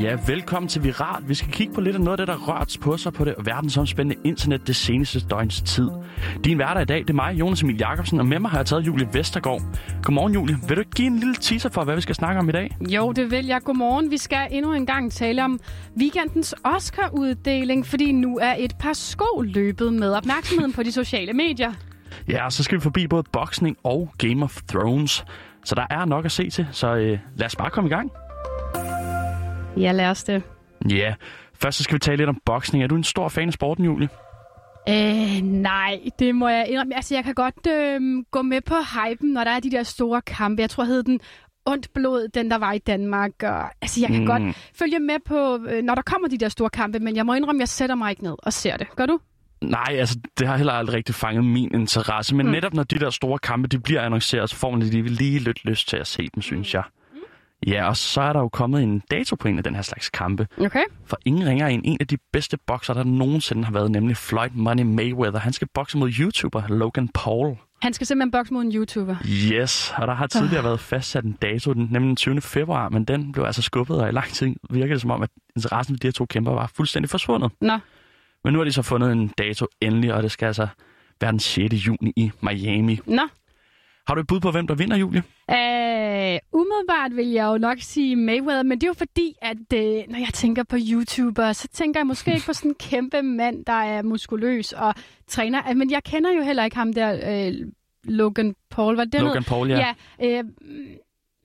Ja, velkommen til Viral. Vi skal kigge på lidt af noget af det, der rørt på sig på det verdensomspændende internet det seneste døgns tid. Din hverdag i dag, det er mig, Jonas Emil Jacobsen, og med mig har jeg taget Julie Vestergaard. Godmorgen, Julie. Vil du ikke give en lille teaser for, hvad vi skal snakke om i dag? Jo, det vil jeg. Godmorgen. Vi skal endnu en gang tale om weekendens Oscar-uddeling, fordi nu er et par sko løbet med opmærksomheden på de sociale medier. Ja, og så skal vi forbi både boksning og Game of Thrones. Så der er nok at se til, så øh, lad os bare komme i gang. Ja, lad os det. Ja, først så skal vi tale lidt om boksning. Er du en stor fan af sporten, Julie? Øh, nej, det må jeg indrømme. Altså, jeg kan godt øh, gå med på hypen, når der er de der store kampe. Jeg tror, hed den ondt blod, den der var i Danmark. Og, altså, jeg kan mm. godt følge med på, øh, når der kommer de der store kampe, men jeg må indrømme, jeg sætter mig ikke ned og ser det. Gør du? Nej, altså det har heller aldrig rigtig fanget min interesse. Men mm. netop når de der store kampe de bliver annonceret, så får man lige, lige lidt lyst til at se dem, synes jeg. Ja, og så er der jo kommet en dato på en af den her slags kampe. Okay. For ingen ringer end en af de bedste bokser, der nogensinde har været, nemlig Floyd Money Mayweather. Han skal bokse mod YouTuber Logan Paul. Han skal simpelthen bokse mod en YouTuber? Yes, og der har tidligere været fastsat en dato, den, nemlig den 20. februar, men den blev altså skubbet, og i lang tid virkede det som om, at interessen for de her to kæmper var fuldstændig forsvundet. Nå. Men nu har de så fundet en dato endelig, og det skal altså være den 6. juni i Miami. Nå. Har du et bud på, hvem der vinder, Julie? Uh, umiddelbart vil jeg jo nok sige Mayweather, men det er jo fordi, at uh, når jeg tænker på YouTuber, så tænker jeg måske ikke på sådan en kæmpe mand, der er muskuløs og træner. Men jeg kender jo heller ikke ham der, uh, Logan Paul. Var det Logan noget? Paul, ja. ja uh,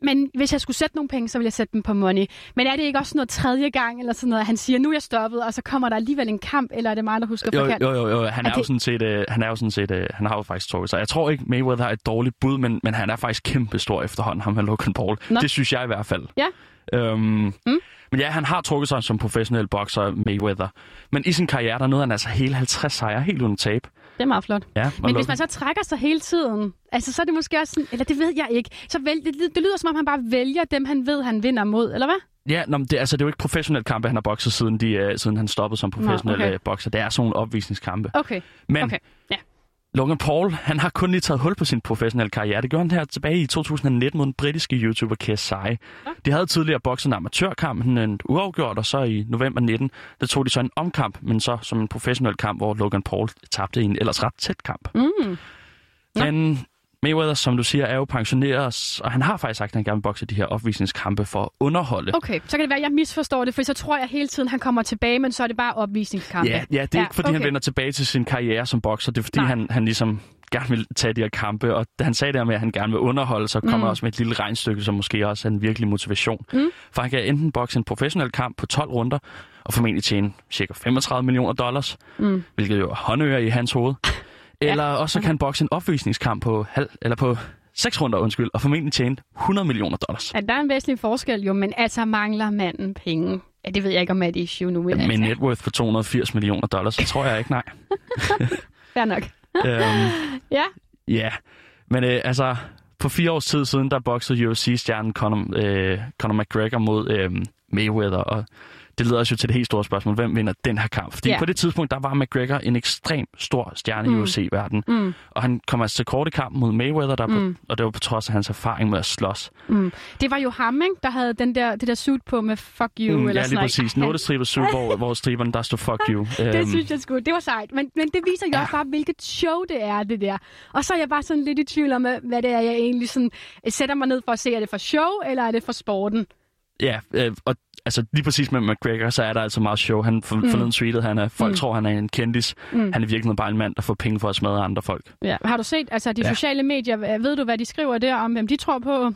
men hvis jeg skulle sætte nogle penge, så ville jeg sætte dem på money. Men er det ikke også noget tredje gang, eller sådan noget, at han siger, nu er jeg stoppet, og så kommer der alligevel en kamp, eller er det mig, der husker jo, forkert? Jo, jo, jo. Han er, er det... jo sådan set, uh, han er jo sådan set, uh, han har jo faktisk trukket sig. Jeg tror ikke, Mayweather har et dårligt bud, men, men han er faktisk kæmpe stor efterhånden, ham med Logan Paul. Nå. Det synes jeg i hvert fald. Ja. Øhm, mm. Men ja, han har trukket sig som professionel bokser, Mayweather. Men i sin karriere, der nåede han altså hele 50 sejre, helt uden tab. Det er meget flot. Ja, Men hvis man så trækker sig hele tiden, altså så er det måske også sådan, eller det ved jeg ikke, så vælg, det, det lyder som om, han bare vælger dem, han ved, han vinder mod, eller hvad? Ja, nå, det, altså, det er jo ikke professionel kampe, han har bokset, siden, de, uh, siden han stoppede som professionel nå, okay. bokser. Det er sådan nogle opvisningskampe. Okay. Men okay. Ja. Logan Paul, han har kun lige taget hul på sin professionelle karriere. Det gjorde han her tilbage i 2019 mod den britiske YouTuber KSI. Ja. De havde tidligere bokset en amatørkamp, en uafgjort, og så i november 19, der tog de så en omkamp, men så som en professionel kamp, hvor Logan Paul tabte en ellers ret tæt kamp. Mm. Men Mayweather, som du siger, er jo pensioneret, og han har faktisk sagt, at han gerne vil bokse de her opvisningskampe for at underholde. Okay, så kan det være, at jeg misforstår det, for så tror jeg hele tiden, han kommer tilbage, men så er det bare opvisningskampe. Ja, ja det er ja, ikke, fordi okay. han vender tilbage til sin karriere som bokser. Det er, fordi han, han ligesom gerne vil tage de her kampe, og da han sagde det med, at han gerne vil underholde, så kommer mm. også med et lille regnstykke, som måske også er en virkelig motivation. Mm. For han kan enten bokse en professionel kamp på 12 runder, og formentlig tjene cirka 35 millioner dollars, mm. hvilket jo er håndører i hans hoved. Eller ja. også kan han bokse en opvisningskamp på, halv, eller på seks runder, undskyld, og formentlig tjene 100 millioner dollars. Ja, der er en væsentlig forskel jo, men altså mangler manden penge. Ja, det ved jeg ikke, om er et issue nu. Men, ja, med net worth på 280 millioner dollars, så tror jeg ikke, nej. Fair nok. øhm, ja. Ja, men øh, altså, for fire års tid siden, der boksede UFC-stjernen Conor, øh, Conor McGregor mod øh, Mayweather, og det leder os jo til det helt store spørgsmål. Hvem vinder den her kamp? Fordi yeah. på det tidspunkt, der var McGregor en ekstrem stor stjerne mm. i UFC-verdenen. Mm. Og han kom altså til kort i kamp mod Mayweather, der mm. på, og det var på trods af hans erfaring med at slås. Mm. Det var jo ham, ikke? der havde den der, det der suit på med fuck you. Mm, eller ja, lige præcis. En ottestribet suit, hvor, hvor striberne der stod fuck you. det um, synes jeg sgu. Det var sejt. Men, men det viser jo ja. også bare, hvilket show det er, det der. Og så er jeg bare sådan lidt i tvivl om, hvad det er, jeg egentlig sådan, sætter mig ned for at se. Er det for show, eller er det for sporten? Ja, øh, og altså lige præcis med McGregor, så er der altså meget show. Han for, mm. forleden tweetet, han er, folk mm. tror, han er en kendis. Mm. Han er virkelig bare en mand, der får penge for at smadre andre folk. Ja. Har du set, altså de ja. sociale medier, ved du, hvad de skriver der om, hvem de tror på?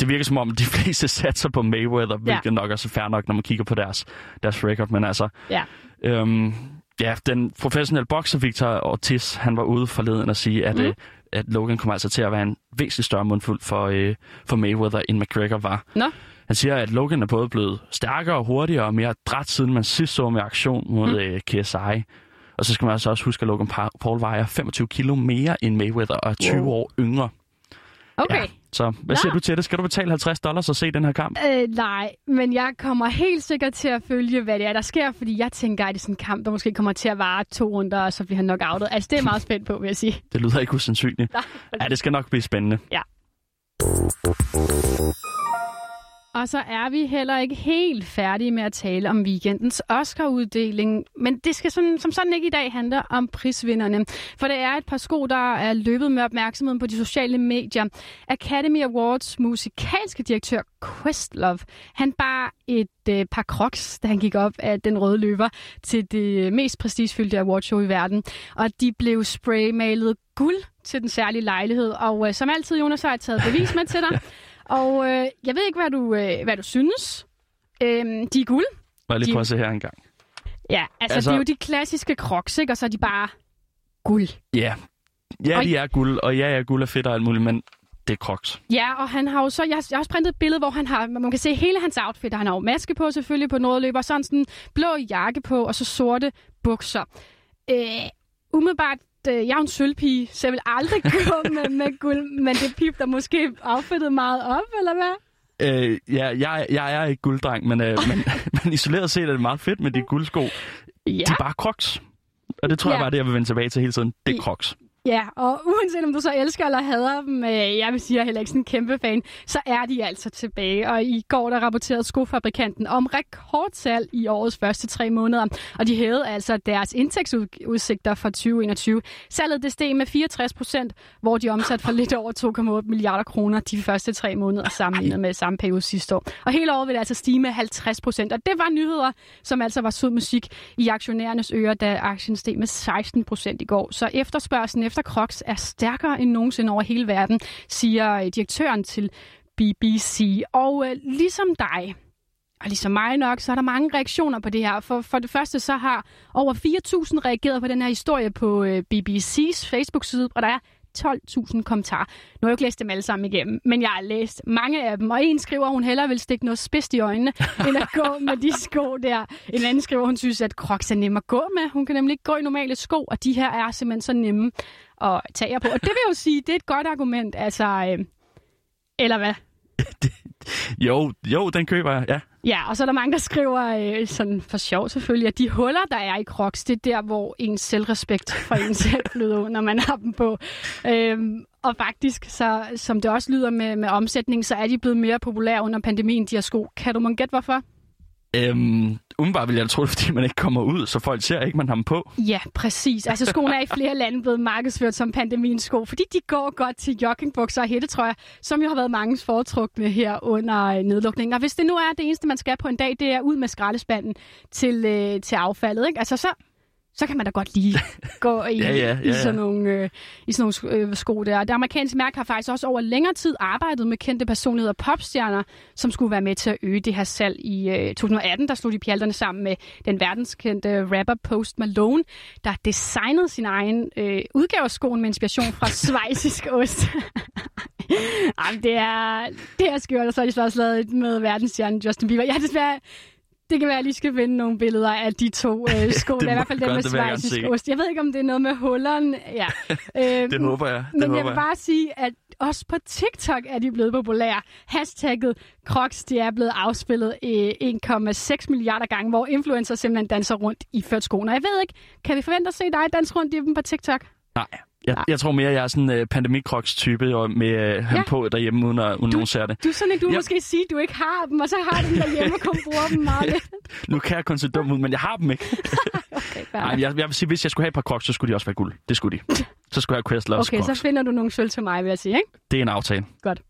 Det virker som om, de fleste satser på Mayweather, hvilket ja. nok også er fair nok, når man kigger på deres, deres record. Men altså, ja. øhm, ja, den professionelle bokser Victor Ortiz, han var ude forleden at sige, at, mm. øh, at Logan kommer altså til at være en væsentlig større mundfuld for, øh, for Mayweather, end McGregor var. Nå. Han siger, at Logan er både blevet stærkere, hurtigere og mere dræt, siden man sidst så med aktion mod mm. øh, KSI. Og så skal man altså også huske, at Logan Paul vejer 25 kilo mere end Mayweather og er 20 wow. år yngre. Okay. Ja, så hvad siger Nå. du til det? Skal du betale 50 dollars og se den her kamp? Øh, nej, men jeg kommer helt sikkert til at følge, hvad det er, der sker, fordi jeg tænker, at det er sådan en kamp, der måske kommer til at vare to runder, og så bliver han nok outet. Altså, det er meget spændt på, vil jeg sige. Det lyder ikke usandsynligt. Nej, ja, det skal nok blive spændende. Ja og så er vi heller ikke helt færdige med at tale om weekendens Oscar-uddeling. Men det skal sådan, som sådan ikke i dag handle om prisvinderne. For det er et par sko, der er løbet med opmærksomheden på de sociale medier. Academy Awards musikalske direktør Questlove, han bar et øh, par crocs, da han gik op af den røde løber til det mest prestigefyldte awardshow i verden. Og de blev spraymalet guld til den særlige lejlighed. Og øh, som altid, Jonas, har jeg taget bevis med til dig. Og øh, jeg ved ikke, hvad du, øh, hvad du synes. Øhm, de er guld. Må jeg lige prøve at se her en gang? Ja, altså, altså det er jo de klassiske crocs, ikke? Og så er de bare guld. Ja, ja de er guld, og ja, ja, guld er fedt og alt muligt, men det er crocs. Ja, og han har jo så, jeg, jeg har også printet et billede, hvor han har, man kan se hele hans outfit. Han har jo maske på selvfølgelig på noget og sådan en blå jakke på, og så sorte bukser. Øh, umiddelbart øh, jeg er en sølvpige, så jeg vil aldrig gå med, med guld, men det pip, der måske affittet meget op, eller hvad? Øh, ja, jeg, jeg er ikke gulddreng, men, øh, men, men isoleret set er det meget fedt med de guldsko. Ja. De er bare crocs. Og det tror ja. jeg bare, det jeg vil vende tilbage til hele tiden. Det er crocs. Ja, og uanset om du så elsker eller hader dem, øh, jeg vil sige, at jeg er heller ikke sådan en kæmpe fan, så er de altså tilbage. Og i går der rapporterede skofabrikanten om rekordsalg i årets første tre måneder, og de hævede altså deres indtægtsudsigter for 2021. Salget det steg med 64 procent, hvor de omsat for lidt over 2,8 milliarder kroner de første tre måneder sammenlignet med samme periode sidste år. Og hele året vil det altså stige med 50 procent, og det var nyheder, som altså var sød musik i aktionærernes ører, da aktien steg med 16 procent i går. Så efterspørgselen efter Crocs er stærkere end nogensinde over hele verden, siger øh, direktøren til BBC. Og øh, ligesom dig, og ligesom mig nok, så er der mange reaktioner på det her. For, for det første så har over 4.000 reageret på den her historie på øh, BBC's Facebook-side, og der er 12.000 kommentarer. Nu har jeg ikke læst dem alle sammen igennem, men jeg har læst mange af dem. Og en skriver, at hun hellere vil stikke noget spidst i øjnene, end at gå med de sko der. En anden skriver, at hun synes, at Crocs er nemme at gå med. Hun kan nemlig ikke gå i normale sko, og de her er simpelthen så nemme at tage på. Og det vil jo sige, det er et godt argument. Altså, øh, eller hvad? jo, jo, den køber jeg, ja. Ja, og så er der mange, der skriver, øh, sådan for sjov selvfølgelig, at de huller, der er i Crocs, det er der, hvor ens selvrespekt for en selv flyder når man har dem på. Øhm, og faktisk, så, som det også lyder med, med omsætning, så er de blevet mere populære under pandemien, de her sko. Kan du måske gætte, hvorfor? Øhm, umiddelbart vil jeg tro, det fordi man ikke kommer ud, så folk ser ikke, man har dem på. Ja, præcis. Altså skoene er i flere lande blevet markedsført som pandemiens sko, fordi de går godt til joggingbukser og hættetrøjer, som jo har været mange foretrukne her under øh, nedlukningen. Og hvis det nu er det eneste, man skal på en dag, det er ud med skraldespanden til, øh, til affaldet. Ikke? Altså så så kan man da godt lige gå i, ja, ja, ja, ja. i sådan nogle, øh, i sådan nogle øh, sko der. Det amerikanske mærke har faktisk også over længere tid arbejdet med kendte personligheder og popstjerner, som skulle være med til at øge det her salg. I øh, 2018 der slog de pjalterne sammen med den verdenskendte rapper Post Malone, der designede sin egen øh, udgave af skoen med inspiration fra svejsisk ost. Jamen, det er, det er skørt, og så har de så også lavet med verdensstjernen Justin Bieber. Jeg har desværre det kan være, at jeg lige skal finde nogle billeder af de to øh, sko. det er i hvert fald den med svejsisk ost. Jeg ved ikke, om det er noget med hulleren. Ja. Øh, det håber jeg. Det men håber jeg vil bare sige, at også på TikTok er de blevet populære. Hashtagget Crocs, de er blevet afspillet 1,6 milliarder gange, hvor influencer simpelthen danser rundt i ført skoene. Jeg ved ikke, kan vi forvente at se dig danse rundt i dem på TikTok? Nej, jeg, jeg tror mere, jeg er sådan en uh, pandemikroks-type og med uh, ham ja. på derhjemme, uden at uden du, nogen ser det. Du er sådan du ja. måske sige, at du ikke har dem, og så har du dem derhjemme og kun bruger dem meget lidt. nu kan jeg kun se dum ud, men jeg har dem ikke. okay, Ej, jeg, jeg vil sige, hvis jeg skulle have et par crocs, så skulle de også være guld. Det skulle de. Så skulle jeg have Questlers Okay, crocs. så finder du nogle sølv til mig, vil jeg sige, ikke? Det er en aftale. Godt.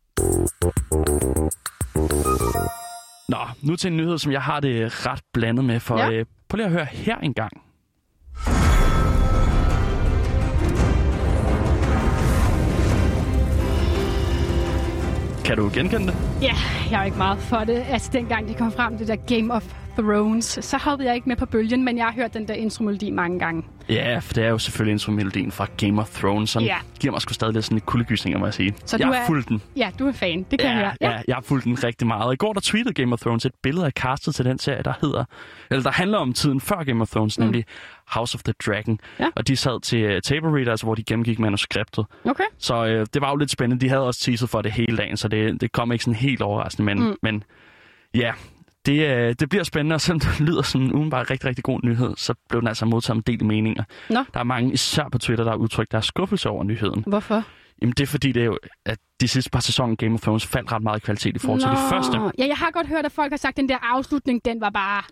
Nå, nu til en nyhed, som jeg har det ret blandet med, for ja. øh, prøv lige at høre her en Kan du genkende det? Ja, jeg er ikke meget for det. Altså, dengang det kom frem, det der Game of Thrones, så hoppede jeg ikke med på bølgen, men jeg har hørt den der intromelodi mange gange. Ja, for det er jo selvfølgelig intromelodien fra Game of Thrones, som ja. giver mig sgu stadig lidt sådan en kuldegysninger, må jeg sige. Så jeg du har fulgt den. Ja, du er fan, det kan ja, jeg. Ja. ja, jeg har fulgt den rigtig meget. I går der tweetede Game of Thrones et billede af castet til den serie, der hedder, eller der handler om tiden før Game of Thrones, mm. nemlig House of the Dragon. Ja. Og de sad til uh, table readers, hvor de gennemgik manuskriptet. Okay. Så uh, det var jo lidt spændende. De havde også teaset for det hele dagen, så det, det kom ikke sådan helt overraskende, men, mm. men ja, det, øh, det bliver spændende, og selvom det lyder som en udenbart rigtig, rigtig god nyhed, så blev den altså modtaget med del meninger. Nå. Der er mange, især på Twitter, der har udtrykt deres skuffelse over nyheden. Hvorfor? Jamen det er fordi, det er jo, at de sidste par sæsoner Game of Thrones faldt ret meget i kvalitet i forhold Nå. til de første. Ja, jeg har godt hørt, at folk har sagt, at den der afslutning, den var bare...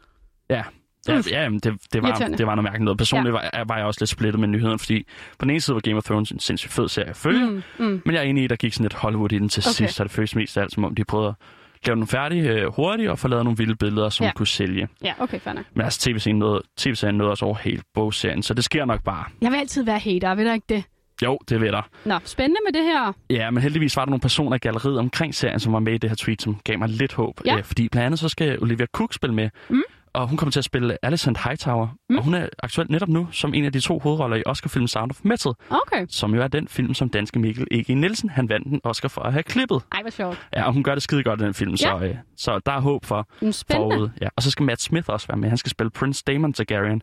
Ja, Ja, ja jamen, det, det, var, det var noget mærkeligt noget. Personligt ja. var, var jeg også lidt splittet med nyheden, fordi på den ene side var Game of Thrones en sindssygt fed serie at følge, mm, mm. men jeg er enig i, at der gik sådan lidt Hollywood i den til okay. sidst, så det føles mest af alt, som om de prøvede at lave den færdig øh, hurtigt og få lavet nogle vilde billeder, som ja. kunne sælge. Ja, okay, fair nok. Men altså, tv-serien nåede, TV-serien nåede også over hele bogserien, så det sker nok bare. Jeg vil altid være hater, ved du ikke det? Jo, det ved der. Nå, spændende med det her. Ja, men heldigvis var der nogle personer i galleriet omkring serien, som var med i det her tweet, som gav mig lidt håb. Ja. Øh, fordi blandt andet så skal Olivia Cook spille med. Mm og hun kommer til at spille Alicent Hightower. Mm. Og hun er aktuelt netop nu som en af de to hovedroller i Oscar-filmen Sound of Metal. Okay. Som jo er den film, som danske Mikkel Ege Nielsen, han vandt den Oscar for at have klippet. Ej, hvor sjovt. Ja, og hun gør det skide godt i den film, ja. så, øh, så der er håb for mm, forud. Ja. Og så skal Matt Smith også være med. Han skal spille Prince Damon Targaryen.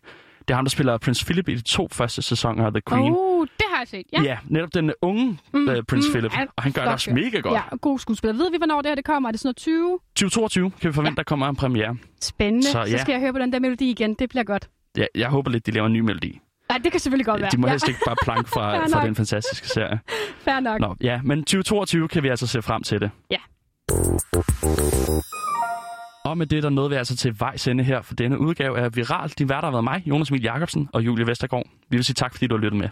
Det er ham, der spiller Prince Philip i de to første sæsoner af The Queen. Oh, det har jeg set, ja. Ja, netop den unge mm, uh, Prince mm, Philip. Og han gør det også mega godt. Ja, god skuespiller. Ved vi, hvornår det her det kommer? Er det sådan noget 20? 2022 kan vi forvente, ja. der kommer en premiere. Spændende. Så, ja. så skal jeg høre på den der melodi igen. Det bliver godt. Ja, jeg håber lidt, de laver en ny melodi. Nej, det kan selvfølgelig godt være. De må helst ja. ikke bare planke fra, fra den fantastiske serie. Fair nok. Nå, ja, men 2022 kan vi altså se frem til det. Ja. Og med det, der nåede vi altså til vejs ende her for denne udgave af Viral. Din vært har været mig, Jonas Emil Jacobsen og Julie Vestergaard. Vi vil sige tak, fordi du har lyttet med.